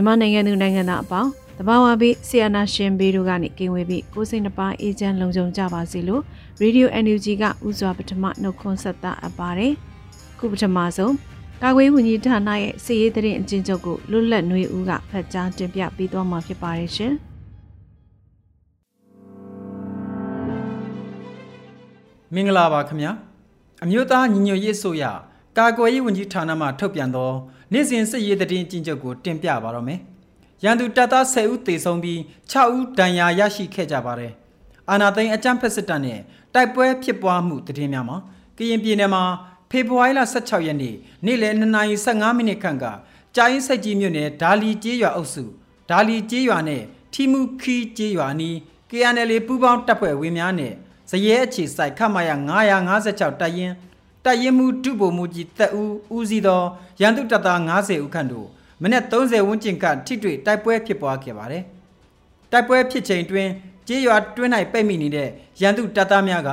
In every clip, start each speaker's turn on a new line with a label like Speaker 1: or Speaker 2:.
Speaker 1: မြန်မာနိုင်ငံသူနိုင်ငံသားအပေါင်းတဘာဝပြီးဆီယနာရှင်ဘေးတို့ကနေကင်ဝေးပြီးကိုစိတ်နှပါအေဂျင့်လုံခြုံကြပါစေလို့ Radio NUG ကဥစွာပထမနှုတ်ခွန်းဆက်တာအပ်ပါတယ်ခုပထမဆုံးကာကွယ်ဝင်ကြီးဌာနရဲ့စီရေးသတင်းအကျဉ်းချုပ်ကိုလွတ်လပ်နှွေဦးကဖတ်ကြားတင်ပြပေးသွားမှာဖြစ်ပါတယ်ရှင်
Speaker 2: မင်္ဂလာပါခင်ဗျာအမျိုးသားညီညွတ်ရေးဆိုရကာကွယ်ရေးဝန်ကြီးဌာနမှထုတ်ပြန်သော နေ့စဉ်စစ်ရေးသတင်းကျဉ်းချုပ်ကိုတင်ပြပါတော့မယ်။ရန်သူတပ်သား10ဦးသေဆုံးပြီး6ဦးဒဏ်ရာရရှိခဲ့ကြပါတယ်။အာနာသိန်းအကြမ်းဖက်စစ်တပ်နဲ့တိုက်ပွဲဖြစ်ပွားမှုသတင်းများမှာကရင်ပြည်နယ်မှာဖေဖော်ဝါရီလ16ရက်နေ့နေ့လယ်2:15မိနစ်ခန့်ကကြာရင်စိတ်ကြီးမြို့နယ်ဒါလီကျေးရွာအုပ်စုဒါလီကျေးရွာနဲ့ထီမူခီကျေးရွာနီး KNL ပူးပေါင်းတပ်ဖွဲ့ဝင်များနဲ့ဇရဲအခြေစိုက်ခမရ956တပ်ရင်း တပ်ရင်းမှုဒုဗိုလ်မှူးကြီးတက်ဦးဦးစီးသောရန်သူတပ်သား90ဦးခန့်တို့မနေ့30ဝန်းကျင်ကထိတွေ့တိုက်ပွဲဖြစ်ပွားခဲ့ပါတယ်။တိုက်ပွဲဖြစ်ချိန်တွင်ကြေးရွာတွင်း၌ပိတ်မိနေတဲ့ရန်သူတပ်သားများက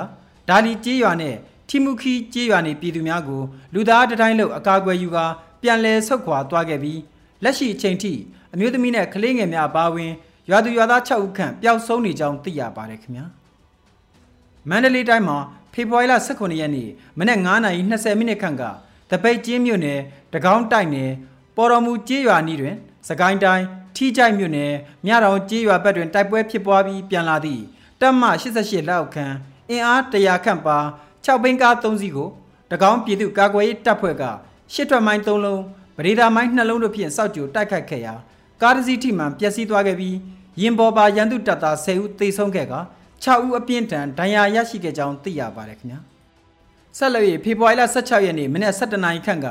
Speaker 2: ဒါလီကြေးရွာနဲ့ထီမူခီကြေးရွာနေပြည်သူများကိုလူသားတတိုင်းလုံးအကာအကွယ်ယူကာပြန်လည်ဆုတ်ခွာသွားခဲ့ပြီးလက်ရှိအချိန်ထိအမျိုးသမီးနဲ့ကလေးငယ်များအပါအဝင်ရွာသူရွာသား6ဦးခန့်ပျောက်ဆုံးနေကြောင်းသိရပါတယ်ခင်ဗျာ။မန္တလေးတိုင်းမှာ ဖေဖော်ဝါရီလ18ရက်နေ့မနက်9:20မိနစ်ခန့်ကတပိတ်ကျင်းမြို့နယ်တကောင်းတိုက်နယ်ပေါ်တော်မူကျေးရွာနီးတွင်စကိုင်းတိုင်းထီးကြိုက်မြို့နယ်မြတောင်ကျေးရွာဘက်တွင်တိုက်ပွဲဖြစ်ပွားပြီးပြန်လာသည့်တပ်မ88လက်အောက်ခံအင်အား100ခန့်ပါ6ဘင်းကား3စီးကိုတကောင်းပြည်သူကာကွယ်ရေးတပ်ဖွဲ့ကရှစ်ထွက်မိုင်း3လုံးပရိဒါမိုင်း2လုံးတို့ဖြင့်စောက်ကြိုတိုက်ခတ်ခဲ့ရာကားတစ်စီးထိမှန်ပျက်စီးသွားခဲ့ပြီးရင်ပေါ်ပါရန်သူတပ်သား10ဦးသေဆုံးခဲ့က 6ဦးအပြင်းထန်ဒဏ်ရာရရှိခဲ့ကြောင်းသိရပါတယ်ခင်ဗျာဆက်လက်၍ဖေဖော်ဝါရီလ16ရက်နေ့မနေ့17နာရီခန့်က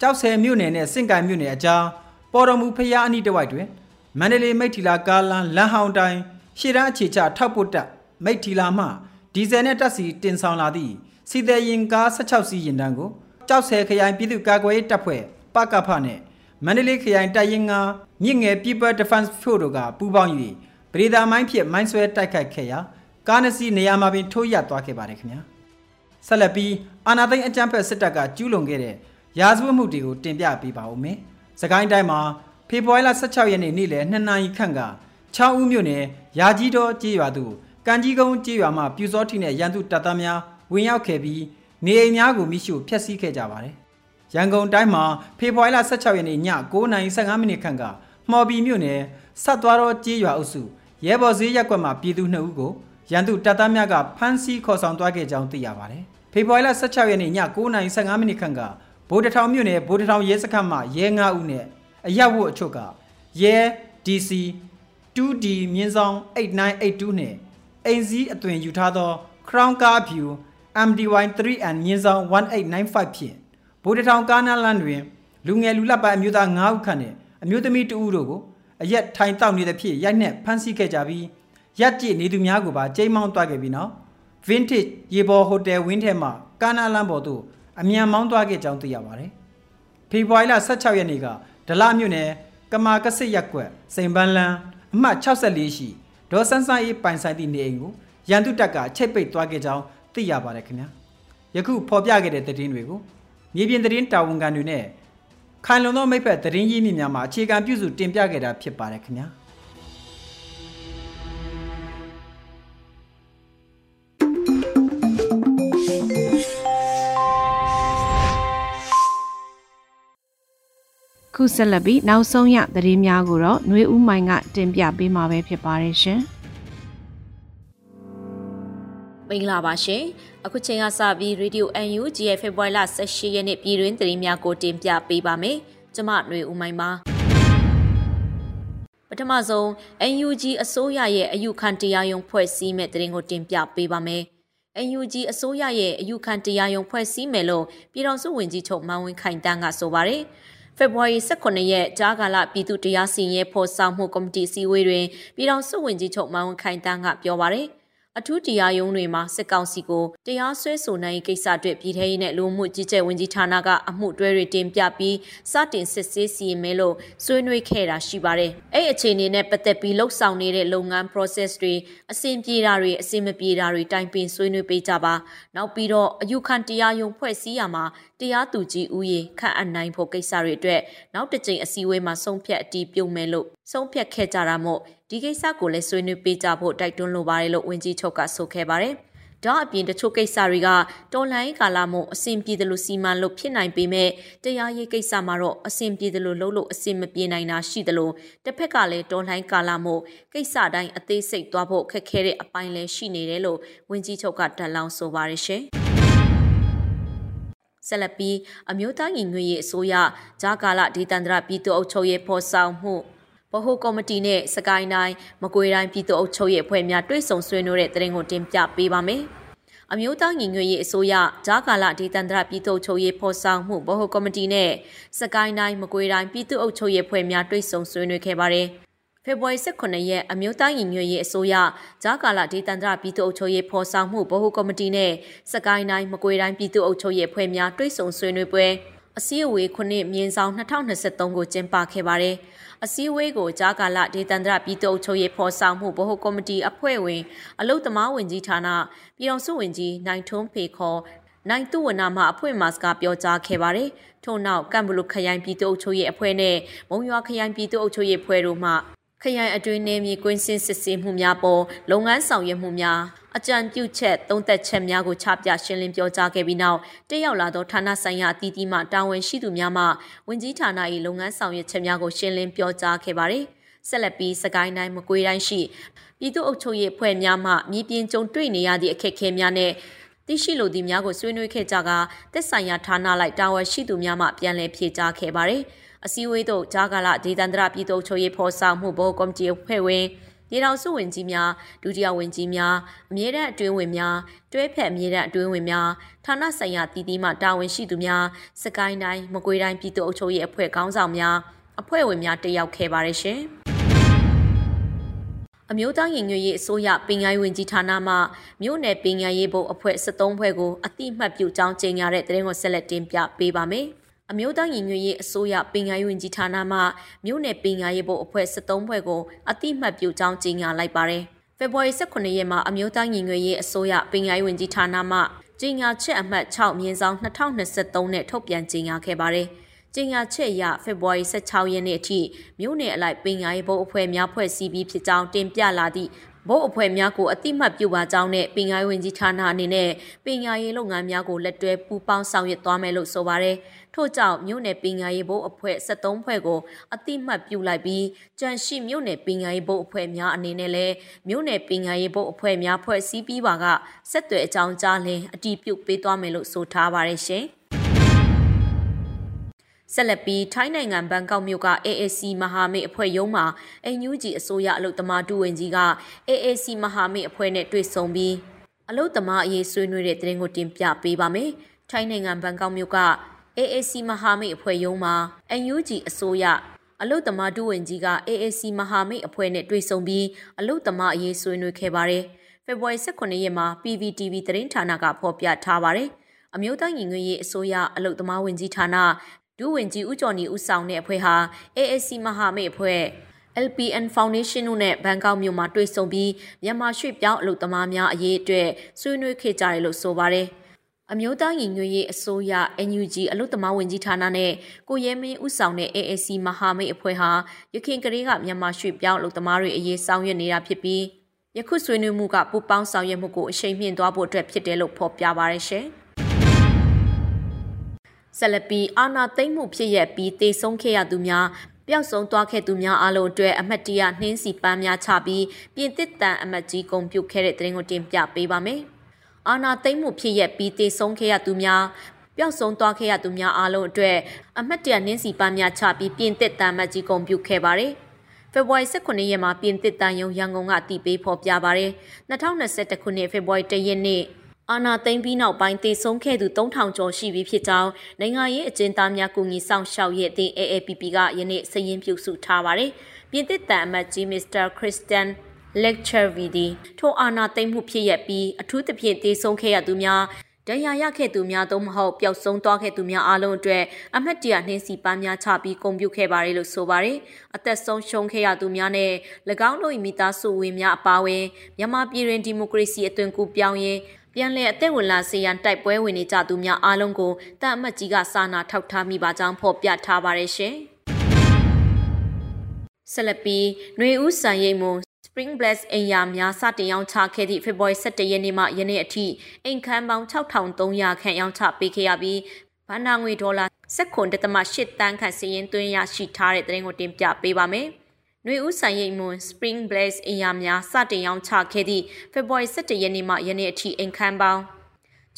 Speaker 2: ကြောက်ဆယ်မြို့နယ်နဲ့စင့်ကိုင်မြို့နယ်အကြားပေါ်တော်မူဖျားအနီးတစ်ဝိုက်တွင်မန္တလေးမိတ်ထီလာကားလမ်းလမ်းဟောင်းတိုင်းရှေ့တန်းအခြေချထောက်ပုတ်တက်မိတ်ထီလာမှဒီဇယ်နဲ့တက်စီတင်ဆောင်လာသည့်စီတဲ့ရင်ကား16စီးရင်တန်းကိုကြောက်ဆယ်ခရိုင်ပြည်သူ့ကာကွယ်ရေးတပ်ဖွဲ့ပကဖနဲ့မန္တလေးခရိုင်တပ်ရင်းကမြင့်ငယ် People Defense Force တို့ကပူးပေါင်း၍ပရိဒါမိုင်းဖြစ်မိုင်းဆွဲတိုက်ခိုက်ခဲ့ရာ ကားနှစ်စီးနေရာမှာပင်ထိုးရသွားခဲ့ပါတယ်ခင်ဗျာဆက်လက်ပြီးအာနာသိန်းအကြမ်းဖက်စစ်တပ်ကကျူးလွန်ခဲ့တဲ့ရာဇဝတ်မှုတွေကိုတင်ပြပေးပါဦးမယ်။စကိုင်းတိုင်းမှာဖေဖော်ဝါရီလ16ရက်နေ့နေ့လယ်2နာရီခန့်က6ဦးမြို့နယ်ရာကြီးတော်ကြေးရွာသို့ကံကြီးကုန်းကြေးရွာမှပြူစောထိနဲ့ရန်သူတပ်သားများဝင်ရောက်ခဲ့ပြီးနေအိမ်များကိုမိရှို့ဖျက်ဆီးခဲ့ကြပါတယ်။ရန်ကုန်တိုင်းမှာဖေဖော်ဝါရီလ16ရက်နေ့ည9:15မိနစ်ခန့်ကမှော်ဘီမြို့နယ်ဆက်သွားတော်ကြေးရွာအုပ်စုရဲဘော်ဈေးရက်ကွက်မှပြည်သူ2ဦးကို ရန်သူတပ်သားများကဖမ်းဆီးခေါ်ဆောင်သွားခဲ့ကြောင်းသိရပါတယ်။ဖေဖော်ဝါရီလ16ရက်နေ့ည9:15မိနစ်ခန့်ကဗိုလ်တထောင်မြို့နယ်ဗိုလ်တထောင်ရဲစခန်းမှရဲ9ဦးနဲ့အရက်ဝတ်အချို့ကရဲ DC 2D မြင်းဆောင်8982နဲ့အိမ်စည်းအသွင်ယူထားသော Crown Car View MDY 3N မြင်းဆောင်1895ဖြင့်ဗိုလ်တထောင်ကားနားလမ်းတွင်လူငယ်လူလတ်ပိုင်းအမျိုးသား9ဦးခန့်နဲ့အမျိုးသမီး2ဦးတို့ကိုအရက်ထိုင်တောက်နေတဲ့ဖြစ်ရိုက်နှက်ဖမ်းဆီးခဲ့ကြပြီး ရက်ကြည့်နေသူများကိုပါကျိမ်းမောင်းသွားခဲ့ပြီးနောက် Vintage ရေပေါ်ဟိုတယ်ဝင်းထဲမှာကာနာလမ်းပေါ်သို့အမြန်မောင်းသွားခဲ့ကြောင်းသိရပါတယ်။ဖေဖော်ဝါရီလ16ရက်နေ့ကဒလမြို့နယ်ကမာကစစ်ရက်ကွက်စိန်ပန်းလန်းအမှတ်64ရှိဒေါ်ဆန်းဆန်းအေးပိုင်ဆိုင်သည့်နေအိမ်ကိုရန်သူတပ်ကချိတ်ပိတ်သွားခဲ့ကြောင်းသိရပါတယ်ခင်ဗျာ။ယခုဖော်ပြခဲ့တဲ့သတင်းတွေကိုမြေပြင်သတင်းတာဝန်ခံတွေနဲ့ခိုင်လုံသောမိဖက်သတင်းရင်းမြစ်များမှာအခြေခံပြုစုတင်ပြခဲ့တာဖြစ်ပါတယ်ခင်ဗျာ။
Speaker 1: ခုဆက်လက်ပြီးနောက်ဆုံးရသတင်းများကိုတော့ຫນွေဦးမိုင်ကတင်ပြပေးမှာပဲဖြစ်ပါတယ်ရှင်
Speaker 3: မင်္ဂလာပါရှင်အခုချိန်ကစပြီး Radio UNG ရဲ့ဖေဖော်ဝါရီလ18ရက်နေ့ပြည်တွင်းသတင်းများကိုတင်ပြပေးပါမယ်ကျွန်မຫນွေဦးမိုင်ပါပထမဆုံး UNG အစိုးရရဲ့အယူခံတရားရုံးဖွဲ့စည်းမဲ့သတင်းကိုတင်ပြပေးပါမယ်။ UNG အစိုးရရဲ့အယူခံတရားရုံးဖွဲ့စည်းမယ်လို့ပြည်ထောင်စုဝန်ကြီးချုပ်မန်ဝင်းခိုင်တန်းကဆိုပါတယ်။ ဖေဖော်ဝါရီ18ရက်ကြားကာလပြည်သူတရားစီရင်ဖော်ဆောင်မှုကော်မတီစည်းဝေးတွင်ပြည်ထောင်စုဝန်ကြီးချုပ်မန်ဝင်းခိုင်တန်းကပြောပါတယ်။ အထူးတရားရုံးတွေမှာစစ်ကောင်စီကိုတရားစွဲဆိုနိုင်ကိစ္စအတွက်ပြည်ထရေးနဲ့လူမှုကြီးကြပ်ဝန်ကြီးဌာနကအမှုတွဲတွေတင်ပြပြီးစတင်စစ်ဆေးစီရင်မယ်လို့ဆွေးနွေးခဲ့တာရှိပါတယ်။အဲ့အခြေအနေနဲ့ပတ်သက်ပြီးလှုပ်ဆောင်နေတဲ့လုပ်ငန်း process တွေအဆင်ပြေတာတွေအဆင်မပြေတာတွေတိုင်ပင်ဆွေးနွေးပေးကြပါ။နောက်ပြီးတော့အယူခံတရားရုံးဖွဲ့စည်းရမှာတရားသူကြီးဦးရေခန့်အပ်နိုင်ဖို့ကိစ္စတွေအတွက်နောက်တစ်ကြိမ်အစည်းအဝေးမှာဆုံးဖြတ်အတည်ပြုမယ်လို့ ဆုံးဖြတ်ခဲ့ကြတာမို့ဒီကိစ္စကိုလည်းဆွေးနွေးပေးကြဖို့တိုက်တွန်းလိုပါတယ်လို့ဝန်ကြီးချုပ်ကဆိုခဲ့ပါတယ်။ဒါအပြင်တချို့ကိစ္စတွေကတော်လိုင်းကာလမို့အဆင်ပြေတယ်လို့စီမံလို့ဖြစ်နိုင်ပေမဲ့တရားရေးကိစ္စမှာတော့အဆင်ပြေတယ်လို့လုပ်လို့အဆင်မပြေနိုင်တာရှိတယ်လို့တစ်ဖက်ကလည်းတော်လိုင်းကာလမို့ကိစ္စတိုင်းအသေးစိတ်သွားဖို့ခက်ခဲတဲ့အပိုင်းလည်းရှိနေတယ်လို့ဝန်ကြီးချုပ်ကတန်လောင်းဆိုပါတယ်ရှင်။ဆက်လက်ပြီးအမျိုးသားညီညွတ်ရေးအစိုးရဂျာကာလဒေသန္တရပြည်သူ့အုပ်ချုပ်ရေးဖော်ဆောင်မှု ဗဟိုကော်မတီနဲ့စကိုင်းတိုင်းမကွေးတိုင်းပြည်သူ့အုပ်ချုပ်ရေးအဖွဲ့များတွဲဆုံဆွေးနွေးတဲ့သတင်းကိုတင်ပြပေးပါမယ်။အမျိုးသားညီညွတ်ရေးအစိုးရဂျာကာလဒေသန္တရပြည်သူ့ချုပ်ရေးဖော်ဆောင်မှုဗဟိုကော်မတီနဲ့စကိုင်းတိုင်းမကွေးတိုင်းပြည်သူ့အုပ်ချုပ်ရေးဖွဲ့များတွဲဆုံဆွေးနွေးခဲ့ပါတယ်။ဖေဖော်ဝါရီ18ရက်အမျိုးသားညီညွတ်ရေးအစိုးရဂျာကာလဒေသန္တရပြည်သူ့အုပ်ချုပ်ရေးဖော်ဆောင်မှုဗဟိုကော်မတီနဲ့စကိုင်းတိုင်းမကွေးတိုင်းပြည်သူ့အုပ်ချုပ်ရေးဖွဲ့များတွဲဆုံဆွေးနွေးပွဲ အစည်းအဝေးခုနှစ်မြင်းဆောင်2023ကိုကျင်းပခဲ့ပါတယ်။အစည်းအဝေးကိုကြားကာလဒေသန္တရပြည်သူ့ချုပ်ရေးဖော်ဆောင်မှုဗဟိုကော်မတီအဖွဲ့ဝင်အလုတ်သမားဝင်ကြီးဌာနပြည်တော်စုဝင်ကြီးနိုင်ထွန်းဖေခေါ်နိုင်သူဝနာမှအဖွဲ့မှစကားပြောကြားခဲ့ပါတယ်။ထို့နောက်ကမ်ဘလူခရိုင်ပြည်သူ့အုပ်ချုပ်ရေးအဖွဲ့နဲ့မုံရွာခရိုင်ပြည်သူ့အုပ်ချုပ်ရေးအဖွဲ့တို့မှ ခရိုင်အတွင်းနေမြေကွင်းစင်းစစ်ဆေးမှုများပေါ်လုပ်ငန်းဆောင်ရွက်မှုများအကြံပြုချက်သုံးသက်ချက်များကိုချပြရှင်းလင်းပြောကြားခဲ့ပြီးနောက်တက်ရောက်လာသောဌာနဆိုင်ရာအသီးသီးမှတာဝန်ရှိသူများမှဝင်ကြီးဌာန၏လုပ်ငန်းဆောင်ရွက်ချက်များကိုရှင်းလင်းပြောကြားခဲ့ပါသည်ဆက်လက်ပြီးစကိုင်းတိုင်းမကွေးတိုင်းရှိပြည်သူ့အုပ်ချုပ်ရေးအဖွဲ့များမှမြေပြင်ကြုံတွေ့နေရသည့်အခက်အခဲများနဲ့သိရှိလိုသည့်များကိုဆွေးနွေးခဲ့ကြကသက်ဆိုင်ရာဌာနလိုက်တာဝန်ရှိသူများမှပြန်လည်ဖြေကြားခဲ့ပါသည် အစည်းအဝေးသို့ဂျာကာလဒေသန္တရပြည်သူ့ချုပ်ရေးဖော်ဆောင်မှုဘောကော်မတီအဖွဲ့ဝင်ပြည်ထောင်စုဝင်ကြီးများဒုတိယဝင်ကြီးများအမြဲတမ်းအတွင်းဝင်များတွဲဖက်အမြဲတမ်းအတွင်းဝင်များဌာနဆိုင်ရာတည်တည်မှတာဝန်ရှိသူများစကိုင်းတိုင်းမကွေးတိုင်းပြည်သူ့အုပ်ချုပ်ရေးအဖွဲ့ခေါင်းဆောင်များအဖွဲ့ဝင်များတက်ရောက်ခဲ့ပါတယ်ရှင်အမျိုးသားရင်ညွရေးအစိုးရပင်ကိုင်းဝင်ကြီးဌာနမှမြို့နယ်ပင်ကိုင်းရေးဘုတ်အဖွဲ့73ဖွဲ့ကိုအတိအမှတ်ပြုကြောင်းကြေညာတဲ့သတင်းကိုဆက်လက်တင်ပြပေးပါမယ်။ အမျိုးသားညီညွတ်ရေးအစိုးရပင်ငါရေးဝန်ကြီးဌာနမှမြို့နယ်ပင်ငါရေးဘုတ်အဖွဲ့73ဖွဲ့ကိုအတိမတ်ပြုကြောင်းကြေညာလိုက်ပါတယ်။ဖေဖော်ဝါရီ18ရက်မှာအမျိုးသားညီညွတ်ရေးအစိုးရပင်ငါရေးဝန်ကြီးဌာနမှကြေညာချက်အမှတ်6မြင်းဆောင်2023နဲ့ထုတ်ပြန်ကြေညာခဲ့ပါတယ်။ကြေညာချက်အရဖေဖော်ဝါရီ16ရက်နေ့အထိမြို့နယ်အလိုက်ပင်ငါရေးဘုတ်အဖွဲ့များဖွဲ့စည်းပြီးဖြစ်ကြောင်းတင်ပြလာသည့်ဘုတ်အဖွဲ့များကိုအတိမတ်ပြုပါကြောင်းနဲ့ပင်ငါရေးဝန်ကြီးဌာနအနေနဲ့ပင်ငါရေးလုပ်ငန်းများကိုလက်တွဲပူးပေါင်းဆောင်ရွက်သွားမယ်လို့ဆိုပါတယ်။ ထို့ကြောင့်မြို့နယ်ပင်ညာရေးဘုတ်အဖွဲ့73ဖွဲ့ကိုအတိမတ်ပြုလိုက်ပြီးကြံရှိမြို့နယ်ပင်ညာရေးဘုတ်အဖွဲ့များအနေနဲ့လည်းမြို့နယ်ပင်ညာရေးဘုတ်အဖွဲ့များဖွဲ့စည်းပြီးပါကဆက်သွယ်အကြောင်းကြားလင်အတိပြုပေးသွားမယ်လို့ဆိုထားပါတယ်ရှင်ဆက်လက်ပြီးထိုင်းနိုင်ငံဘန်ကောက်မြို့က AAC မဟာမိတ်အဖွဲ့ရုံးမှာအန်ယူဂျီအစိုးရအလုတ်သမားတူဝင်ကြီးက AAC မဟာမိတ်အဖွဲ့နဲ့တွေ့ဆုံပြီးအလုတ်သမားအရေးဆွေးနွေးတဲ့သတင်းကိုတင်ပြပေးပါမယ်။ထိုင်းနိုင်ငံဘန်ကောက်မြို့က AAC မဟာမိတ်အဖွဲ့ရုံးမှာ UNG အစိုးရအလုတ်သမားဒုဝန်ကြီးက AAC မဟာမိတ်အဖွဲ့နဲ့တွေ့ဆုံပြီးအလုတ်သမားအရေးဆွေးနွေးခဲ့ပါတယ်။ဖေဖော်ဝါရီ18ရက်မှာ PVTV သတင်းဌာနကဖော်ပြထားပါတယ်။အမျိုးသားညီညွတ်ရေးအစိုးရအလုတ်သမားဝန်ကြီးဌာနဒုဝန်ကြီးဦးကျော်နီဦးဆောင်တဲ့အဖွဲ့ဟာ AAC မဟာမိတ်အဖွဲ့ LPN Foundation တို့နဲ့ဘန်ကောက်မြို့မှာတွေ့ဆုံပြီးမြန်မာရွှေ့ပြောင်းအလုပ်သမားများအရေးအတွက်ဆွေးနွေးခဲ့ကြတယ်လို့ဆိုပါတယ်။ အမျိုးသားညီညွတ်ရေးအစိုးရ NUG အလုသမားဝင်ကြီးဌာနနဲ့ကိုရဲမင်းဦးဆောင်တဲ့ AAC မဟာမိတ်အဖွဲ့ဟာရခိုင်ကလေးကမြန်မာရွှေ့ပြောင်းအလုသမားတွေအရေးဆောင်ရွက်နေတာဖြစ်ပြီးယခုဆွေးနွေးမှုကပူပေါင်းဆောင်ရွက်မှုကိုအရှိန်မြင့်သွားဖို့အတွက်ဖြစ်တယ်လို့ဖော်ပြပါရရှင်။ဆက်လက်ပြီးအာနာသိမ့်မှုဖြစ်ရပြီးတေဆုံးခဲ့ရသူများပျောက်ဆုံးသွားခဲ့သူများအလုံးအတွက်အမတ်တရနှင်းစီပန်းများချပြီးပြင်သစ်တန်အမတ်ကြီးဂုံပြုတ်ခဲ့တဲ့တဲ့ရင်ကိုတင်ပြပေးပါမယ်။ အာနာသိမ့်မှုဖြစ်ရပြီးတေဆုံးခဲ့ရသူများပျောက်ဆုံးသွားခဲ့ရသူများအလုံးအတွက်အမတ်တရနှင်းစီပန်းများချပြီးပြင်သစ်တန်အမတ်ကြီးဂုံပြုတ်ခဲ့ပါတယ်။ဖေဖော်ဝါရီ18ရက်မှာပြင်သစ်တန်ယုံရန်ကုန်ကအတည်ပြုဖော်ပြပါရယ်2021ခုနှစ်ဖေဖော်ဝါရီ1ရက်နေ့အာနာသိမ့်ပြီးနောက်ပိုင်းတည်ဆုံးခဲ့သူ3000ကျော်ရှိပြီဖြစ်ကြောင်းနိုင်ငံရေးအကျဉ်းသားများကူညီဆောင်ရှောက်ရဲ့အသင်း AAPP ကယနေ့စည်ရင်းပြုစုထားပါတယ်။ပြင်သစ်တန်အမတ်ကြီး Mr. Christian Lecture VD ထိုအာနာသိမ့်မှုဖြစ်ရပြီးအထူးသဖြင့်တည်ဆုံးခဲ့ရသူများဒဏ်ရာရခဲ့သူများသို့မဟုတ်ပျောက်ဆုံးသွားခဲ့သူများအားလုံးအတွက်အမတ်တရနှင်းစီပန်းများချပြီးဂုဏ်ပြုခဲ့ပါတယ်လို့ဆိုပါတယ်။အသက်ဆုံးရှုံးခဲ့ရသူများနဲ့၎င်းတို့၏မိသားစုဝင်များအပါအဝင်မြန်မာပြည်တွင်ဒီမိုကရေစီအသွင်ကူးပြောင်းရေးပြန်လည်အသက်ဝင်လာစေရန်တိုက်ပွဲဝင်နေကြသူများအားလုံးကိုတန်အမတ်ကြီးကစာနာထောက်ထားမိပါကြောင်းဖော်ပြထားပါတယ်ရှင်။ဆလပီຫນွေဦးစံရိတ်မွန် Spring Blast အိမ်ယာများစတင်ရောင်းချခဲ့သည့်ဖေဖော်ဝါရီ17ရက်နေ့မှယနေ့အထိအိမ်ခန်းပေါင်း6300ခန့်ရောင်းချပေးခဲ့ရပြီးဘဏ္ဍာငွေဒေါ်လာ19.8တန်းခန့်စီရင်သွင်းရရှိထားတဲ့တဲ့ရင်ကိုတင်ပြပေးပါမယ်။။နှွေဦးဆိုင်ရိပ်မွန် Spring Blaze အင်ယာများစတင်ရောင်းချခဲ့သည့်ဖေဖော်ဝါရီ17ရက်နေ့မှယနေ့အထိအိမ်ခန်းပေါင်း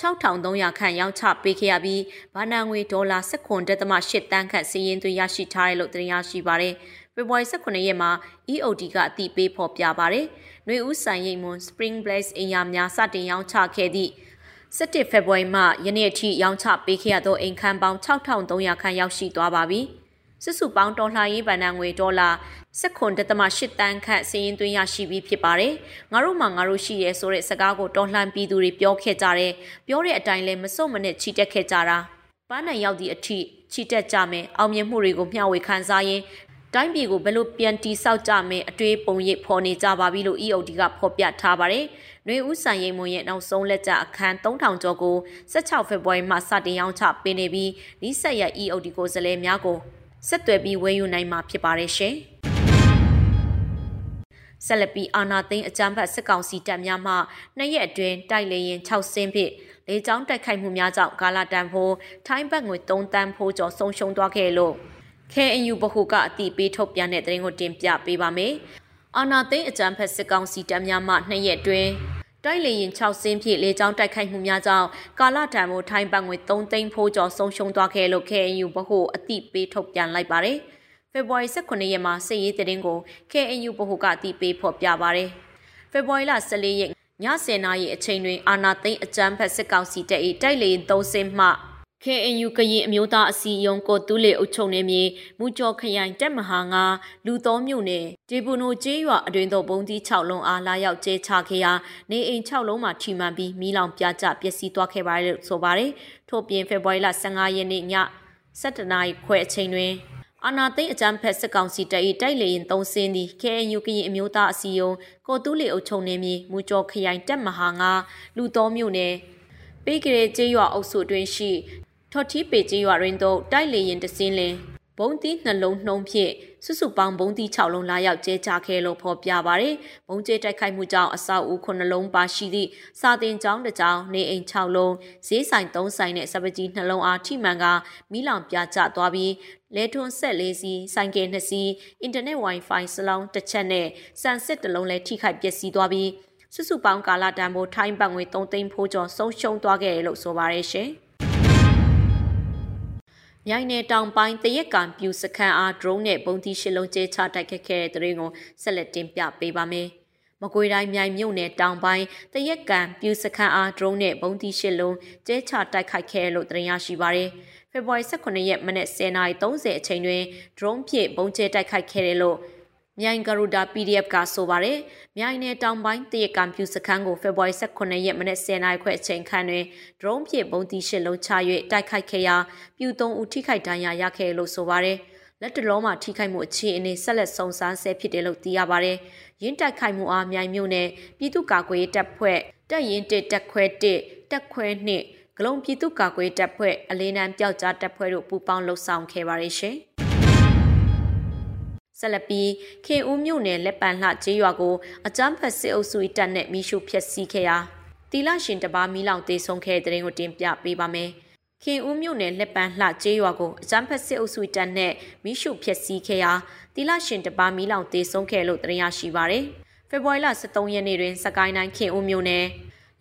Speaker 3: 6300ခန့်ရောင်းချပေးခဲ့ရပြီးဘာနာငွေဒေါ်လာ19.8တန်းခန့်စီးရင်သွင်းရရှိထားတယ်လို့တင်ရရှိပါတယ်။ ဖေဖော်ဝါရီ18ရက်မှာ EOD ကအတိပေးဖော်ပြပါတယ်။နှွေဦးဆိုင်ရိပ်မွန် Spring Blaze အင်ယာများစတင်ရောင်းချခဲ့သည့်17ဖေဖော်ဝါရီမှယနေ့အထိရောင်းချပေးခဲ့ရသောအိမ်ခန်းပေါင်း6300ခန့်ရောက်ရှိသွားပါပြီ။စစ်စုပေါင်းတော်လှန်ရေးဗန်ဒန်ငွေဒေါ်လာ19.8တန်းခန့်စီးရင်သွင်းရရှိပြီးဖြစ်ပါတယ်။ငါတို့မှငါတို့ရှိရဲဆိုတဲ့စကားကိုတော်လှန်ပြည်သူတွေပြောခဲ့ကြတယ်။ပြောတဲ့အတိုင်းလဲမစုံမနဲ့ချီတက်ခဲ့ကြတာ။ပန်းနိုင်ရောက်သည့်အထိချီတက်ကြမယ်။အောင်မြင်မှုတွေကိုမျှဝေခံစားရင်း တိုင်းပြည်ကိုဘယ်လိုပြန်တီဆောက်ကြမယ်အတွေ့ပုံရိပ်ဖော်နေကြပါပြီလို့ EOD ကဖော်ပြထားပါတယ်။နှွေဦးဆိုင်ရိမ်မွန်ရဲ့နောက်ဆုံးလက်ကျအခန်း3000ကျော်ကို16ဖေဖော်ဝါရီမှာစတင်ရောင်းချပေးနေပြီးဒီဆက်ရ EOD ကိုဇလဲများကိုဆက်သွယ်ပြီးဝယ်ယူနိုင်မှာဖြစ်ပါတယ်ရှင်။ဆက်လက်ပြီးအာနာသိန်းအကြမ်းဖက်စစ်ကောင်စီတပ်များမှနှစ်ရက်အတွင်းတိုက်လေရင်6ဆင်းဖြင့်လေကြောင်းတိုက်ခိုက်မှုများကြောင့်ဂါလာတန်ဖိုးထိုင်းဘတ်ငွေ3တန်းဖိုးကျော်ဆုံးရှုံးသွားခဲ့လို့ KNU ဘဟုကအတိပေးထုတ်ပြန်တဲ့သတင်းကိုတင်ပြပေးပါမယ်။အာနာသိန်းအကြမ်းဖက်စစ်ကောင်စီတပ်များမှနှစ်ရက်အတွင်းတိုက်လေရင်6စင်းဖြင့်လေကြောင်းတိုက်ခိုက်မှုများကြောင့်ကာလတန်မိုးထိုင်းဘတ်ငွေ3သိန်းဖိုးကျော်ဆုံးရှုံးသွားခဲ့လို့ KNU ဘဟုအတိပေးထုတ်ပြန်လိုက်ပါတယ်။ဖေဖော်ဝါရီ18ရက်မှာစစ်ရေးတရင်ကို KNU ဘဟုကအတိပေးဖော်ပြပါတယ်။ဖေဖော်ဝါရီလ14ရက်ည10:00နာရီအချိန်တွင်အာနာသိန်းအကြမ်းဖက်စစ်ကောင်စီတပ်၏တိုက်လေရင်3စင်းမှ KNU ကရင်အမျိုးသားအစည်းအရုံးကိုတူးလေအုပ်ချုပ်နေမြေမူကျော်ခရိုင်တက်မဟာငါလူသောမြို့နယ်ဒေပူနိုကျေးရွာအတွင်သို့ဘုံကြီး6လုံးအားလာရောက်ကျဲချခဲ့ရာနေအိမ်6လုံးမှာထိမှန်ပြီးမီးလောင်ပြကျပျက်စီးသွားခဲ့ပါတယ်လို့ဆိုပါတယ်ထို့ပြင်ဖေဖော်ဝါရီလ15ရက်နေ့ည7:00နာရီခွဲအချိန်တွင်အာနာသိန်းအကြမ်းဖက်စစ်ကောင်စီတပ်၏တိုက်လေရင်၃စင်းသည် KNU ကရင်အမျိုးသားအစည်းအရုံးကိုတူးလေအုပ်ချုပ်နေမြေမူကျော်ခရိုင်တက်မဟာငါလူသောမြို့နယ်ပေးကလေးကျေးရွာအုပ်စုတွင်ရှိ ထော်ထီပေကြီးရွာရင်းတို့တိုက်လေရင်တစင်းလင်ဘုံတီးနှလုံးနှုံးဖြင့်စုစုပေါင်းဘုံတီ6လုံးလာရောက်ကျဲချခဲ့လို့ဖော်ပြပါရယ်ဘုံကျဲတိုက်ခိုက်မှုကြောင့်အဆောက်အဦ9လုံးပါရှိသည့်စာတင်ကျောင်းတစ်ကျောင်းနေအိမ်6လုံးဈေးဆိုင်3ဆိုင်နဲ့စပကြီးနှလုံးအားထိမှန်ကမိလောင်ပြကျသွားပြီးလဲထွန်းဆက်လေးစီးဆိုင်ကယ်2စီးအင်တာနက် Wi-Fi စလုံးတစ်ချက်နဲ့ဆန်စစ်တစ်လုံးလည်းထိခိုက်ပျက်စီးသွားပြီးစုစုပေါင်းကာလတန်ဖိုးထိုင်းဘတ်ငွေ3သိန်းဖိုးကျော်ဆုံးရှုံးသွားခဲ့တယ်လို့ဆိုပါရရှင်။ မြိုင်နယ်တောင်ပိုင်းတရက်ကံပြူစခန်းအား drone နဲ့ပုံတီရှစ်လုံးကျဲချတိုက်ခတ်ခဲ့တဲ့တဲ့ရင်ကိုဆက်လက်တင်ပြပေးပါမယ်။မကွေတိုင်းမြိုင်မြို့နယ်တောင်ပိုင်းတရက်ကံပြူစခန်းအား drone နဲ့ပုံတီရှစ်လုံးကျဲချတိုက်ခိုက်ခဲ့လို့တင်ရရှိပါရယ်။ဖေဖော်ဝါရီ18ရက်မနက်10:30အချိန်တွင် drone ဖြင့်ပုံကျဲတိုက်ခိုက်ခဲ့တယ်လို့ မြိုင်ဂရုဒါ PDF ကဆိုပါတယ်။မြိုင်နယ်တောင်ပိုင်းတရကံပြူစခန်းကိုဖေဖော်ဝါရီ18ရက်မနေ့10:00နာရီခွဲအချိန်ခန့်တွင် drone ဖြင့်ပုံတီရှစ်လုံးချ၍တိုက်ခိုက်ခဲ့ရာပြူသုံးဦးထိခိုက်ဒဏ်ရာရခဲ့လို့ဆိုပါတယ်။လက်တလုံးမှာထိခိုက်မှုအခြေအနေဆက်လက်စုံစမ်းဆဲဖြစ်တယ်လို့သိရပါတယ်။ရင်းတိုက်ခိုက်မှုအားမြိုင်မြို့နယ်ပြည်သူ့ကာကွယ်ရေးတပ်ဖွဲ့တပ်ရင်း1တပ်ခွဲ1တပ်ခွဲ2ဂလုံးပြည်သူ့ကာကွယ်တပ်ဖွဲ့အလေးနံပျောက်ကြားတပ်ဖွဲ့တို့ပူးပေါင်းလှုပ်ဆောင်ခဲ့ပါတယ်ရှင်။ ဆက်လက်ပြီးခေဦးမြို့နယ်လက်ပံလှကျေးရွာကိုအကြမ်းဖက်စစ်အုပ်စုတပ်နဲ့မိရှုဖျက်ဆီးခဲ့ရာတီလာရှင်တပါမီလောင်တေဆုံးခဲ့တဲ့တဲ့ရင်ကိုတင်ပြပေးပါမယ်။ခင်ဦးမြို့နယ်လက်ပန်းလှကျေးရွာကိုအကြမ်းဖက်စစ်အုပ်စုတပ်နဲ့မိရှုဖျက်ဆီးခဲ့ရာတီလာရှင်တပါမီလောင်တေဆုံးခဲ့လို့သိရရှိပါရယ်။ဖေဖော်ဝါရီလ23ရက်နေ့တွင်စကိုင်းတိုင်းခင်ဦးမြို့နယ်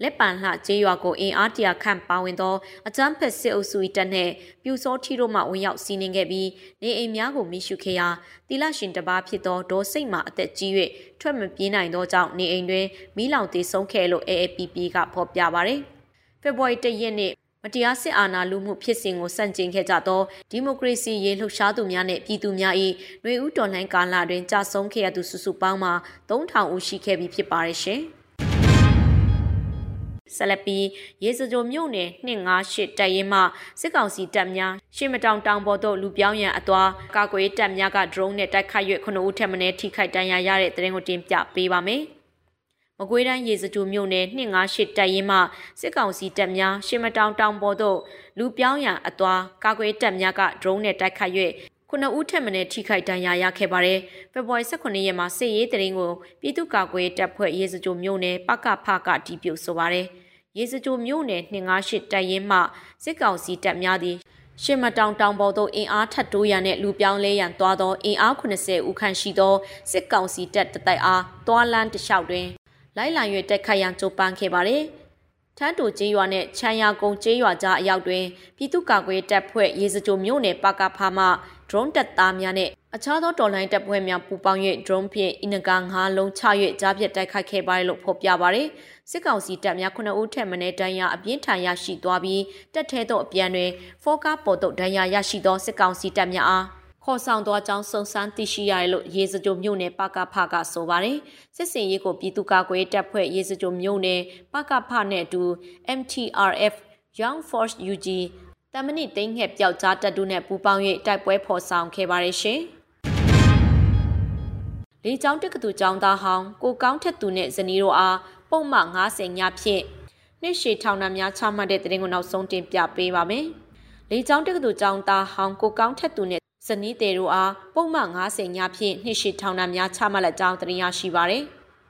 Speaker 3: လက်ပံလှကျေးရွာကိုအင်အားတရာခန့်ပါဝင်သောအကြမ်းဖက်စစ်အုပ်စု၏တပ်နှင့်ပြူစောထီတို့မှဝင်ရောက်စီးနင်းခဲ့ပြီးနေအိမ်များကိုမိရှုခဲ့ရာတီလရှင်တပါးဖြစ်သောဒေါ်စိတ်မှအသက်ကြီး၍ထွက်မပြေးနိုင်သောကြောင့်နေအိမ်တွင်မိလောင်တေဆုံးခဲ့လို့ AAPP ကဖော်ပြပါရယ်ဖေဖော်ဝါရီ၁ရက်နေ့မတရားစစ်အာဏာလုမှုဖြစ်စဉ်ကိုစန့်ကျင်ခဲ့ကြသောဒီမိုကရေစီရေးလှုပ်ရှားသူများနှင့်ပြည်သူများ၏ຫນွေဦးတော်လှန်ကာလတွင်ကြာဆုံးခဲ့ရသူစုစုပေါင်းမှာ3000ဦးရှိခဲ့ပြီဖြစ်ပါရဲ့ရှင်။ ဆက်လက်ပြီးရေစကြိုမြို့နယ်258တပ်ရင်းမှစစ်ကောင်စီတပ်များရှင်းမတောင်တောင်ပေါ်သို့လူပြောင်းရန်အသွာကာကွယ်တပ်များကဒရုန်းနဲ့တိုက်ခိုက်၍9ဦးထက်မနည်းထိခိုက်ဒဏ်ရာရတဲ့တဲ့ရင်ကိုတင်ပြပေးပါမယ်။မကွေးတိုင်းရေစကြိုမြို့နယ်258တပ်ရင်းမှစစ်ကောင်စီတပ်များရှင်းမတောင်တောင်ပေါ်သို့လူပြောင်းရန်အသွာကာကွယ်တပ်များကဒရုန်းနဲ့တိုက်ခတ်၍ 9ဦးထက်မနည်းထိခိုက်ဒဏ်ရာရခဲ့ပါတယ်။ဖေဖော်ဝါရီ18ရက်မှာစစ်ရေးတရင်ကိုပြည်သူ့ကာကွယ်တပ်ဖွဲ့ရေစကြိုမြို့နယ်ပကဖကတီးပြုတ်ဆိုပါတယ်။ရေစကြိုမြို့နယ်258တပ်ရင်းမှစစ်ကောင်စီတပ်များသည်ရှင်မတောင်တောင်ပေါ်သို့အင်အားထပ်တိုးရန်နှင့်လူပြောင်းလဲရန်သွားသောအင်အား80ဦးခန့်ရှိသောစစ်ကောင်စီတပ်တတိုက်အားတွာလန်းတလျှောက်တွင်လိုက်လံ၍တိုက်ခိုက်ရန်ကြိုးပမ်းခဲ့ပါသည်။ထန်းတူကျေးရွာနှင့်ချမ်းရကုန်းကျေးရွာကြားအရောက်တွင်ပြည်သူ့ကာကွယ်တပ်ဖွဲ့ရေစကြိုမြို့နယ်ပကဖာမှ drone တပ်သားများနဲ့အခြားသောတော်လိုင်းတပ်ဖွဲ့များပူးပေါင်း၍ဒရုန်းဖြင့်အင်နကာ9လုံးချ၍ကြားပြတ်တိုက်ခိုက်ခဲ့ပါတယ်လို့ဖော်ပြပါရယ်စစ်ကောင်စီတပ်များ9ဦးထက်မနည်းဒဏ်ရာအပြင်းထန်ရရှိသွားပြီးတပ်ထဲသို့အပြန်တွင်ဖောကားပေါ်သို့ဒဏ်ရာရရှိသောစစ်ကောင်စီတပ်များအားခေါ်ဆောင်သွားကြောင်းစုံစမ်းသိရှိရတယ်လို့ရေစကြိုမြို့နယ်ပကဖကဆိုပါတယ်စစ်စင်ရေးကိုပြည်သူ့ကာကွယ်တပ်ဖွဲ့ရေစကြိုမြို့နယ်ပကဖနဲ့အတူ MTRF Young Force UG တမနစ်သိန်းငှက်ပျောက်ကြားတပ်တို့နဲ့ပူးပေါင်း၍တိုက်ပွဲဖော်ဆောင်ခဲ့ပါတယ်ရှင်။လေကြောင်းတက္ကသိုလ်ကျောင်းသားဟောင်းကိုကောင်းထက်သူနဲ့ဇနီးတို့အားပုံမှန်90ညဖြင့်နှစ်ရှည်ထောင်ဒဏ်များချမှတ်တဲ့တဲ့ရင်ကိုနောက်ဆုံးတင်ပြပေးပါမယ်။လေကြောင်းတက္ကသိုလ်ကျောင်းသားဟောင်းကိုကောင်းထက်သူနဲ့ဇနီးတဲ့တို့အားပုံမှန်90ညဖြင့်နှစ်ရှည်ထောင်ဒဏ်များချမှတ်လက်ကြောင်းတင်ရရှိပါရယ်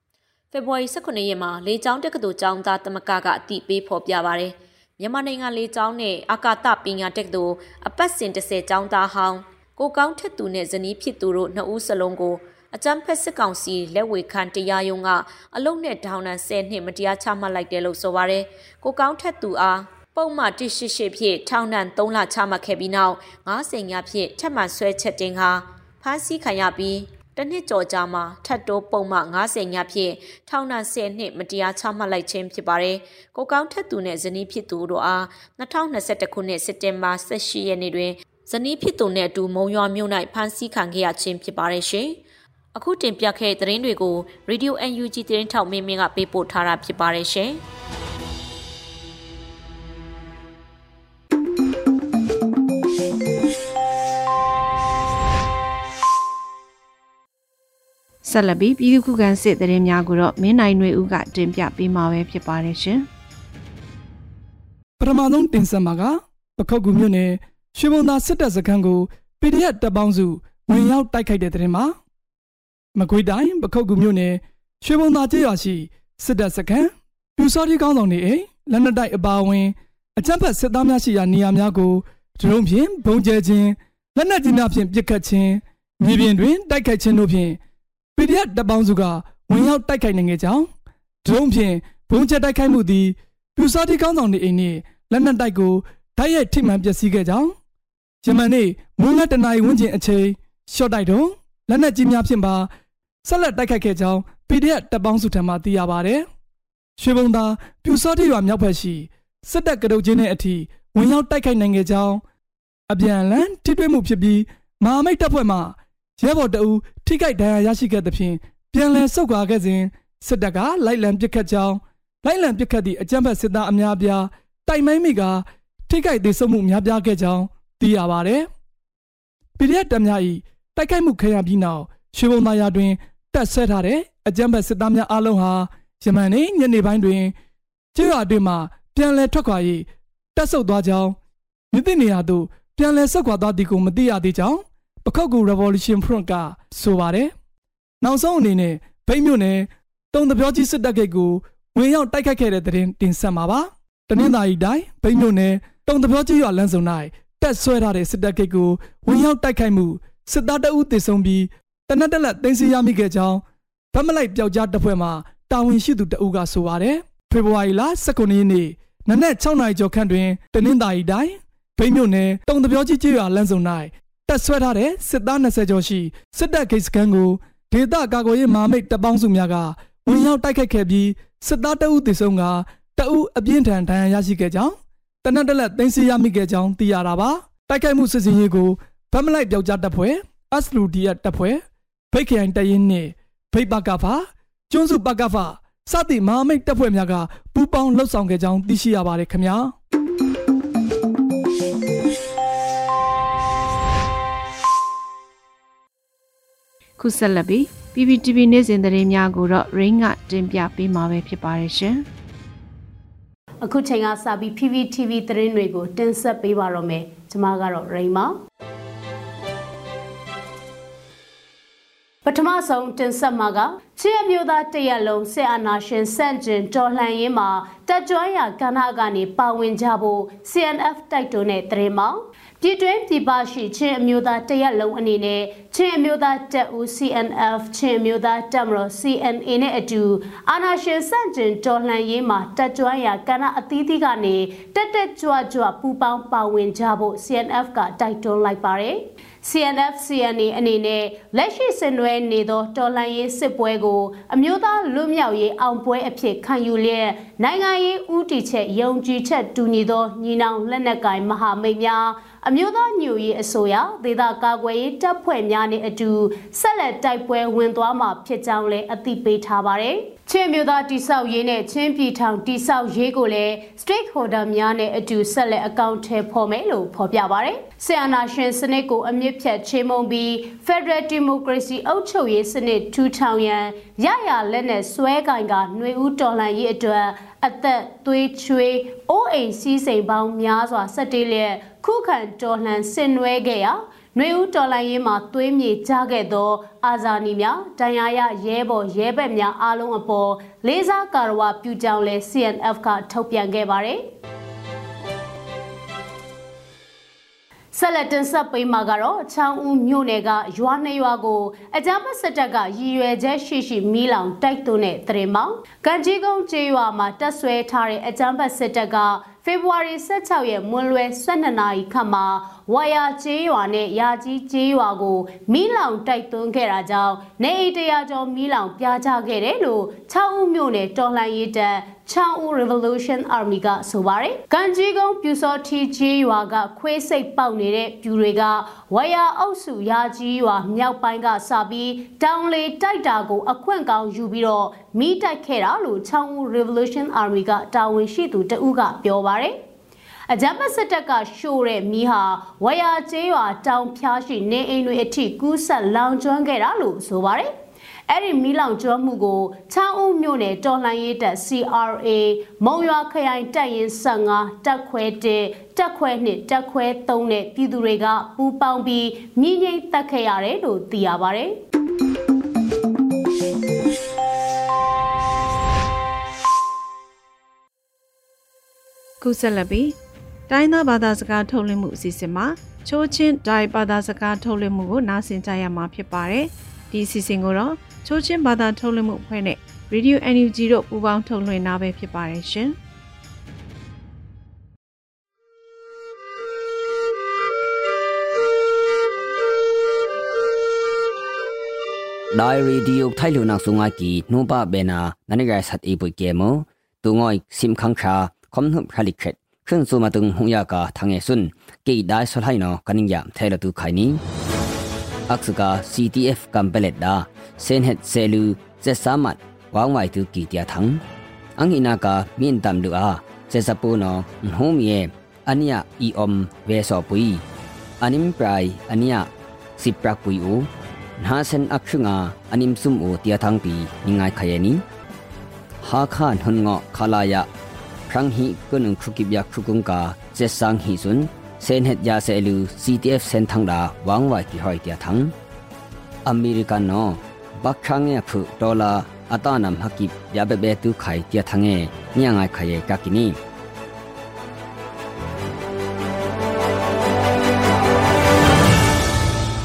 Speaker 3: ။ဖေဖော်ဝါရီ18ရက်မှာလေကြောင်းတက္ကသိုလ်ကျောင်းသားတမကကအတိပေးဖော်ပြပါရယ်။ မြန်မာနိုင်ငံလေကြောင်းနဲ့အာကာသပညာတက္ကသိုလ်အပတ်စဉ်30ကျောင်းသားဟောင်းကိုကောင်းထက်သူနဲ့ဇနီးဖြစ်သူတို့နှစ်ဦးစလုံးကိုအကြမ်းဖက်စစ်ကောင်စီလက်ဝေခံတရားရုံးကအလုံနဲ့ဒေါင်းနန်10နှစ်မတရားချမှတ်လိုက်တယ်လို့ဆိုပါရယ်ကိုကောင်းထက်သူအားပုံမှန်188ဖြင့်ထောင်ဒဏ်3လချမှတ်ခဲ့ပြီးနောက်90ညဖြင့်ထပ်မံဆွဲချက်တင်ခါဖမ်းဆီးခံရပြီး တနှစ်ကျော်ကြာမှာထပ်တိုးပုံမှ90ညဖြင့်ထောင်ဒဏ်10နှစ်မတရားချမှတ်လိုက်ခြင်းဖြစ်ပါတယ်။ကိုကောင်းထက်သူနဲ့ဇနီးဖြစ်သူတို့အား2021ခုနှစ်စက်တင်ဘာ18ရက်နေ့တွင်ဇနီးဖြစ်သူနဲ့အတူမုံရွာမြို့၌ဖမ်းဆီးခံခဲ့ရခြင်းဖြစ်ပါတယ်ရှင်။အခုတင်ပြခဲ့တဲ့သတင်းတွေကို Radio UNG သတင်းထောက်မင်းမင်းကပေးပို့ထားတာဖြစ်ပါတယ်ရှင်
Speaker 1: ဆက်လက်ပြီးပြည်သူ့ခုခံစစ်တရင်များကိုတော့မင်းနိုင်ຫນွေဦးကတင်ပြပေးမှာပဲဖြစ်ပါတယ်ရှင်။
Speaker 4: ပထမဆုံးတင်ဆက်မှာကပခုတ်ကူမြို့နယ်ရွှေဘုံသာစစ်တပ်စခန်းကို PDF တပ်ပေါင်းစုဝင်ရောက်တိုက်ခိုက်တဲ့တဲ့ရင်မှာမကွေးတိုင်းပခုတ်ကူမြို့နယ်ရွှေဘုံသာကျေးရွာရှိစစ်တပ်စခန်းပြူစောတိကောင်းဆောင်နေအိမ်လက်နက်တိုက်အပါအဝင်အကြမ်းဖက်စစ်သားများရှိရာနေရာများကိုဒရုန်းဖြင့်ဘုံကျဲခြင်းလက်နက်ကြီးများဖြင့်ပစ်ခတ်ခြင်းမြေပြင်တွင်တိုက်ခိုက်ခြင်းတို့ဖြင့် PDF တပ်ပေါင်းစုကဝင်ရောက်တိုက်ခိုက်နိုင်ခဲ့ကြောင်းဒရုန်းဖြင့်ဘုံကျဲတိုက်ခိုက်မှုသည်ပြူစောတိကောင်းဆောင်နေအိမ်နှင့်လက်နက်တိုက်ကိုဓာတ်ရိုက်ထိမှန်ပျက်စီးခဲ့ကြောင်းဂျမန်နေ့မွန်းလတနာရီဝန်းကျင်အချိန်ရှော့တိုက်တော့လက်နက်ကြီးများဖြင့်ပါဆက်လက်တိုက်ခိုက်ခဲ့ကြောင်း PDF တပ်ပေါင်းစုထံမှသိရပါဗျ။ရွှေဘုံသာပြူစောတိရွာမြောက်ဘက်ရှိစစ်တပ်ကတုတ်ချင်းတဲ့အထိဝင်ရောက်တိုက်ခိုက်နိုင်ခဲ့ကြောင်းအပြန်အလှန်ထိတွေ့မှုဖြစ်ပြီးမဟာမိတ်တပ်ဖွဲ့မှ ရဲဘော်တအူထိခိုက်ဒဏ်ရာရရှိခဲ့သဖြင့်ပြန်လည်ဆုတ်ခွာခဲ့စဉ်စစ်တပ်ကလိုက်လံပစ်ခတ်ကြောင်းလိုက်လံပစ်ခတ်သည့်အကြမ်းဖက်စစ်သားအများအပြားတိုက်မိုင်းမိကထိခိုက်ဒေဆုံးမှုများပြားခဲ့ကြောင်းသိရပါဗျ။ PDF တပ်များ၏တိုက်ခိုက်မှုခံရပြီးနောက်ရွှေဘုံသာယာတွင်တက်ဆွဲထားတဲ့အကြမ်းဖက်စစ်သားများအားလုံးဟာယမန်နေ့ညနေပိုင်းတွင်ကျေးရွာအတွင်းမှပြန်လည်ထွက်ခွာ၍တက်ဆုပ်သွားကြောင်းမြစ်တင်နေရာသို့ပြန်လည်ဆက်ခွာသွားသည်ကိုမသိရသေးကြောင်း ပခောက်ကူ Revolution Front ကဆိုပါတယ်။နောက်ဆုံးအနေနဲ့ဗိတ်မြို့နယ်တုံတပြောကြီးစစ်တပ်ဂိတ်ကိုဝင်ရောက်တိုက်ခိုက်ခဲ့တဲ့တဲ့တင်တင်ဆက်မှာပါ။တနင်္သာရီတိုင်းဗိတ်မြို့နယ်တုံတပြောကြီးရွာလမ်းစုံ၌တက်ဆွဲထားတဲ့စစ်တပ်ကိတ်ကိုဝင်ရောက်တိုက်ခိုက်မှုစစ်သားတအုပ်တေဆုံးပြီးတနက်တက်လက်တင်စီရမိခဲ့ကြောင်းဗတ်မလိုက်ပျောက်ကြားတပ်ဖွဲ့မှတာဝန်ရှိသူတအုပ်ကဆိုပါတယ်ဖေဖော်ဝါရီလ19ရက်နေ့နနက်6နာရီကျော်ခန့်တွင်တနင်္သာရီတိုင်းဗိမ်းမြို့နယ်တုံတပြောကြီးကြီးရွာလမ်းစုံ၌ တက်ဆွဲထားတဲ့စစ်သား20ကျော်ရှိစစ်တပ်ဂိတ်စခန်းကိုဒေသကာကွယ်ရေးမဟာမိတ်တပ်ပေါင်းစုများကဝင်ရောက်တိုက်ခိုက်ခဲ့ပြီးစစ်သားတအုပ်တေဆုံးကတအုပ်အပြင်းထန်ဒဏ်ရာရရှိခဲ့ကြောင်းတနက်တက်လက်သိမ်းဆီးရမိခဲ့ကြောင်းသိရတာပါတိုက်ခိုက်မှုစစ်စင်ရေးကိုဗတ်မလိုက်ပျောက်ကြားတပ်ဖွဲ့ SLDF တပ်ဖွဲ့ဗိတ်ခိုင်တရင်နှင့်ဗိတ်ပကဖာကျွန်းစုပကဖာစသည့်မဟာမိတ်တပ်ဖွဲ့များကပူးပေါင်းလှုပ်ဆောင်ခဲ့ကြောင်းသိရှိရပါတယ်ခင်ဗျာ
Speaker 1: ခုဆက်လက်ပြီး PPTV နေ့စဉ်သတင်းများကိုတော့ Rain ကတင်ပြပေးမှာပဲဖြစ်ပါတယ်ရှင်။
Speaker 5: အခုချိန်ကစပြီး PPTV သတင်းတွေကိုတင်ဆက်ပေးပါတော့မယ်။ကျွန်မကတော့ Rain ပါ။ပထမဆုံးတင်ဆက်မှာကချစ်အမျိုးသားတရက်လုံးစစ်အာဏာရှင်စန့်ကျင်တော်လှန်ရေးမှာတက်ကြွရာကဏ္ဍကနေပါဝင်ကြဖို့ CNF တိုက်တွန်းတဲ့သတင်းမှာ ပြည်တွင်းပြည်ပရှိချင်းအမျိုးသားတရက်လုံးအနေနဲ့ချင်းအမျိုးသားတပ်ဦး CNF ချင်းအမျိုးသားတပ်မတော် CNA နဲ့အတူအာဏာရှင်စန့်ကျင်တော်လှန်ရေးမှာတက်ကြွရာကဏ္ဍအသီးသီးကနေတက်တက်ကြွကြွပူပေါင်းပါဝင်ကြဖို့ CNF ကတိုက်တွန်းလိုက်ပါတယ်။ CNF CNA အနေနဲ့လက်ရှိဆင်နွှဲနေသောတော်လှန်ရေးစစ်ပွဲကိုအမျိုးသားလွတ်မြောက်ရေးအောင်ပွဲအဖြစ်ခံယူလျက်နိုင်ငံရေးဥတီချက်ယုံကြည်ချက်တူညီသောညီနောင်လက်နက်ကိုင်မဟာမိတ်များ အမျိုးသားညွရေးအစိုးရဒေသကာကွယ်ရေးတပ်ဖွဲ့များနဲ့အတူဆက်လက်တိုက်ပွဲဝင်သွားမှာဖြစ်ကြောင်းလည်းအသိပေးထားပါတယ်။ချင်းမျိုးသားတိဆောက်ရေးနဲ့ချင်းပြည်ထောင်တိဆောက်ရေးကိုလည်း stakeholder များနဲ့အတူဆက်လက်အကောင့်ထဲဖော်မယ်လို့ဖော်ပြပါတယ်။ဆီယနာရှင်စနစ်ကိုအမြင့်ဖြတ်ချေမှုန်းပြီး Federal Democracy အုပ်ချုပ်ရေးစနစ်ထူထောင်ရန်ရရလက်နဲ့ဆွဲကင်ကຫນွေဦးတော်လှန်ရေးအတွက် အသက်သွေးချွေးအိုးအိမ်စီးစိမ်ပေါင်းများစွာစက်တေးလျက်ခုခံတော်လှန်ဆင်နွှဲခဲ့ရာຫນွေဦးတော်လှန်ရေးမှာသွေးမြေကြခဲ့သော အာဇာနည်များတန်ရာရရဲဘော်ရဲဘက်များအားလုံးအပေါ်လေးစားကာရဝပြုကြောင်းလဲ CNF ကထုတ်ပြန်ခဲ့ပါတယ်။ ဆက်လက်တင်ဆက်ပေးမှာကတော့ချောင်းဦးမြို့နယ်ကရွာနှစ်ရွာကိုအကြမ်းဖက်စစ်တပ်ကရည်ရွယ်ချက်ရှိရှိမီးလောင်တိုက်သွင်းတဲ့တရင်မောင်ကံကြီးကုန်းကျေးရွာမှာတက်ဆွဲထားတဲ့အကြမ်းဖက်စစ်တပ်က ဖေဖော်ဝါရီ16ရက်မွန်းလွဲ12နာရီခန့်မှာဝါယာကျေးရွာနဲ့ယာကြီးကျေးရွာကိုမီးလောင်တိုက်သွင်းခဲ့တာကြောင့်နေအိမ်တရာကျော်မီးလောင်ပြာကျခဲ့တယ်လို့6ဦးမြို့နယ်တော်လှန်ရေးတပ်ချောင်းဦး Revolution Army ကဆိုပါတယ်။ကန်ကြီးကုန်းပြူစောထီကြီးရွာကခွေးစိတ်ပေါက်နေတဲ့ပြူတွေကဝါယာအုပ်စုရာကြီးရွာမြောက်ပိုင်းကစပြီးတောင်လေတိုက်တာကိုအခွင့်ကောင်းယူပြီးတော့ မိတိုက်ခဲ့တာလို့ချောင်းဦး Revolution Army ကတာဝန်ရှိသူတဦးကပြောပါတယ်။အကြမ်းဖက်စစ်တပ်ကရှို့တဲ့မီးဟာဝယာကျေးရွာတောင်ဖျားရှိနေအိမ်တွေအထိကူးဆက်လောင်ကျွမ်းခဲ့တာလို့ဆိုပါတယ်။အဲ့ဒီမီးလောင်ကျွမ်းမှုကိုချောင်းဦးမြို့နယ်တော်လှန်ရေးတပ် CRA မုံရွာခရိုင်တပ်ရင်း15တပ်ခွဲ1တပ်ခွဲ2တပ်ခွဲ3နဲ့ပြည်သူတွေကပူးပေါင်းပြီးမြင်းငိမ့်တက်ခဲ့ရတယ်လို့သိရပါဗျ။
Speaker 1: ဆက်လက်ပြီးတိုင်းသားဘာသာစကားထုတ်လွှင့်မှုအစီအစဉ်မှာချိုးချင်းဒိုင်ဘာသာစကားထုတ်လွှင့်မှုကိုနားဆင်ကြရမှာဖြစ်ပါတယ်။ဒီအစီအစဉ်ကိုတော့ချိုးချင်းဘာသာထုတ်လွှင့်မှုအဖွဲ့နဲ့ Radio NUG တို့ပူးပေါင်းထုတ်လွှင့်တာပဲဖြစ်ပါတယ်ရှင်။
Speaker 6: ဒိုင်ရီဒီယိုထိုင်လုံနာဆုငါကီနိုပါဘေနာ နနိဂိုင်ဆတ်အေပွေကေမောတူငွိုင်စင်ခန်းခါခွန်နှုပ်ခလိခက်ခွန်းစုမတုံဟုံယာကာထငေဆွန်းကေဒိုင်ဆလိုင်နောကနင်းယမ်ထဲလတူခိုင်နီအခစကာ CTF ကမ်ပလက်ဒါเซนเฮดเซลูเจสามัดวางไว้ตุกีเตียทังอังอินากามีนตัมดูอาเจสปูนอโฮมเยอันยาอีอมเวสอปุยอันิมปรายอันยาสิปรักปุยอูนาเซนอักชุงาอันิมซุมอูเตียทังปีนิงายขยนีฮาคานหุนงอ ครั้งฮีก็นึงคุกิบยาคุกุงกาเจสังฮีซุนเซนเฮดยาเซลู CTF เซนทังดาวังไวกิหอยเตียทังอเมริกันนอบักครั้งเงคุดอลาအတနမ်ဟကိပြဘဘဲတူခိုင်ပြထငဲညငါခရေကကိနီ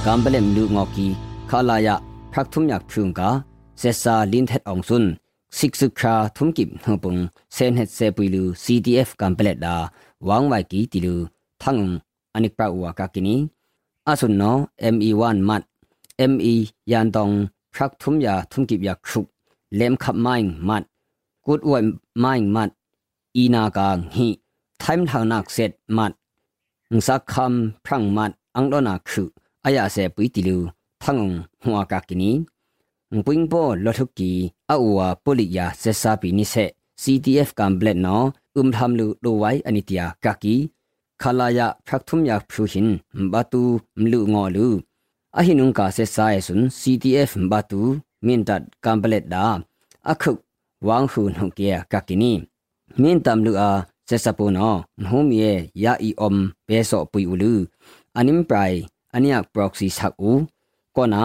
Speaker 6: ကမ်ဘလမ်လူငော်ကီခလာယဖတ်ထုမြတ်ဖြုံကဆက်စာလင်းထက်အောင်စွန်း ซซาลินเทตองซุนสิกซึคราทุมกิบหปุงเซนเฮตเซปุยลู CDF กามเบลดาวางไวกีติลูทังอันิกปราอวากากินีอาสุนโน ME1 มัด ME ยันตองพรักทุมยาทุมกิบยักครุกเลมขับไม้มัดกูดอวยไม้มัดอีนากางฮีไทม์ทางนักเสร็จมัดสักคำพรังมัดอังโดนาคืออายาเสปุยติลูทังหัวกากินี ပွင်းပေါ်လော်ထုကီအအူဝါပိုလီယာဆက်စာပီနိဆက် CTF ကမ်ဘလက်နော်ဥမ်ထမ်လူလိုဝိုင်အနိတယာကာကီခလာယာဖရက်ထုမ်ယာဖူဟင်ဘတ်တူမလူငောလူအဟိနုံကာဆက်စာယဆွန် CTF ဘတ်တူမင်တတ်ကမ်ဘလက်ဒါအခုဝမ်ဟူနုံကီယာကာကီနီမင်တမ်လူအားဆက်စပိုနော်ဟိုမီယေယာအီအုံဘဲဆော့ပူယူလူအနိမ်ပရိုင်အနိယက်ပရော့ဆီဆက်ဦးကောနာ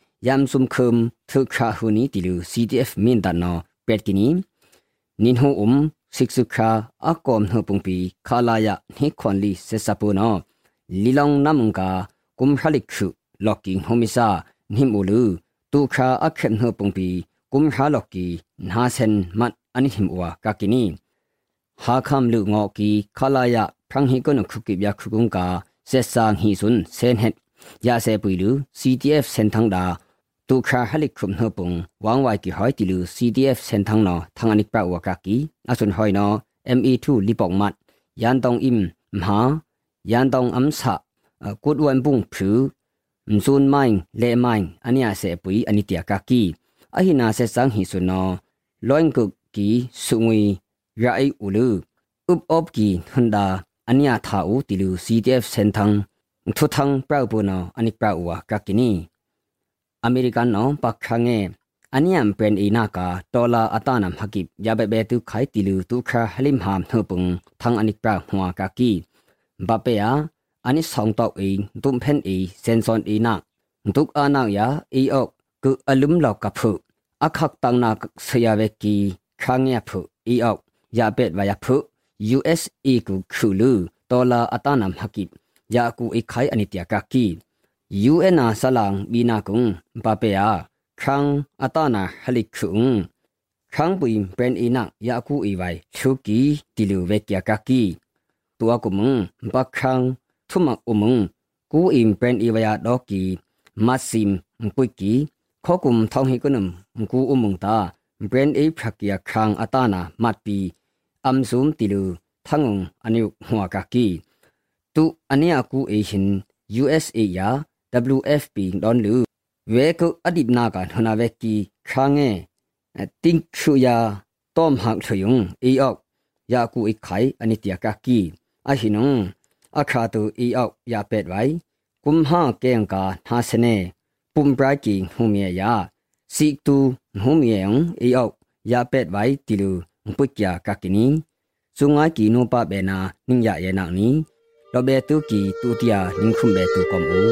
Speaker 6: ยามซุมคึมทึกคาฮูนีติลู CTF มินดานอเป็ดกินีนินโฮอุมสิกสุคาอากอมเฮปุงปีคาลายะนิคอนลีเซซาปูนอลีลองนัมกากุมฮลิกชุลอกิงโฮมิซานิมูลูตูคาอักเขมเฮปุงปีกุมฮาลอกีนาเซนมัดอันหิมอวากากินีหาคำลืองอกีคาลายะพรังฮิกนคุกิบยาคุกุงกาเซซางฮีซุนเซนเฮดยาเซปุยลู CTF เซนทังดา တူခါဟလိခုမနပုန်ဝမ်ဝိုင်ကီဟိုက်တီလူ CDF စန်ထန်းနော်ထန်အနိပဝကကီအဆွန်ဟိုင်နော် ME2 လိပေါမတ်ယန်တောင်အင်မဟာယန်တောင်အမ်ဆာကုဒဝန်ပုန်ဖြူမဇွန်မိုင်းလေမိုင်းအနိယာစေပူအနိတျာကကီအဟိနာစေစန်းဟိဆွန်နော်လွိုင်းကုကီဆုငွေရာအိဥလူဥပအော့ကီဟွန်ဒါအနိယာသာဦးတီလူ CDF စန်ထန်းထုထန်းပရောက်ပုနော်အနိပဝကကီနီ อเมริกันนอปักขังเงอันยังเป็นอีนากาดอลลาร์อัตานำฮักิบยาเบเบตุขายติลูตุคาฮลิมหามเฮปุงทางอนิกปราหัวกากีบาเปียอันนี้สองตอกอีตุมเพนอีเซนซอนอีนักตุกอานักยาอีออกกุอลุมหลอกกับผุอักขักตังนักสยาเวกีครั้งเงียผุอีออกยาเบ็ดวายผุ US อีกุคูลูดอลลาร์อัตานำฮักิบยากูอีขายอันิตยากากี ya ani song tok e tum phen e senson e na tuk anak ya e ok ku alum lok ka phu akhak tang na sia ve ki khangya phu e ok ya bet wa ya phu USA ku khulu tola atanam hakip ya ku e khai anitia ka ki UN ဆလန်ဘီနာကုံပပေယာခန်းအတနာဟလိခုံခန်းပွင်ပန်အီနာယာကူအီဝိုင်ထုကီတီလူဝေကယာကကီတွာကုမံဘခန်းထုမအုမံကူအင်ပန်အီဝယာဒေါကီမတ်စင်ပွိကီခောကုံထောင်းဟိကနမ်ကူအုမံတာဘန်အေဖခကီယာခန်းအတနာမတ်ပီအမ်ဇုံတီလူသငုံအနိဟွာကကီတူအနိယကူအေရှင် USA ယာ WFP ดอนลูเวกุอดิบนากันหนาเวกีคางเงติงชุยาต้อมหักถยุงอีออกยากูอีไขอันนี้เตียกากีอาหินงอาคาตูอีออกยาเป็ดไว้กุมห้าเกงกาหาเสเนปุ่มปลายกิงหูเมียยาสิกตูหูเมียงอีออกยาเป็ดไว้ติลูปุจยากากินีสุงไอกีโนปะเบนานิงยาเยนักนี้เราเบตุกีตูเตียนิงคุมเบตุกอมอู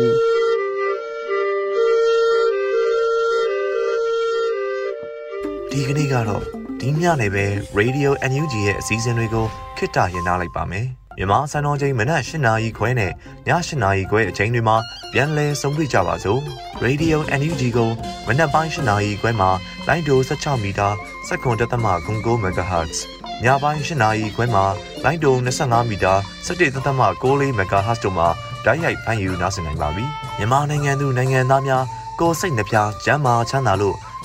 Speaker 7: ဒီကနေ့ကတော့ဒီညနေပဲ Radio NUG ရဲ့အစည်းအဝေးကိုခਿੱတရနာလိုက်ပါမယ်။မြန်မာစံတော်ချိန်မနက်၈နာရီခွဲနဲ့ည၈နာရီခွဲအချိန်တွေမှာပြန်လည်ဆုံးဖြတ်ကြပါစို့။ Radio NUG ကိုမနက်ပိုင်း၈နာရီခွဲမှာလိုင်းဒို16မီတာစက္ကန့်တသမ9 MHz ညပိုင်း၈နာရီခွဲမှာလိုင်းဒို25မီတာ17သမ6 MHz တို့မှာဓာတ်ရိုက်ဖမ်းယူနားဆင်နိုင်ပါပြီ။မြန်မာနိုင်ငံသူနိုင်ငံသားများကိုယ်စိတ်နှပြကျန်းမာချမ်းသာလို့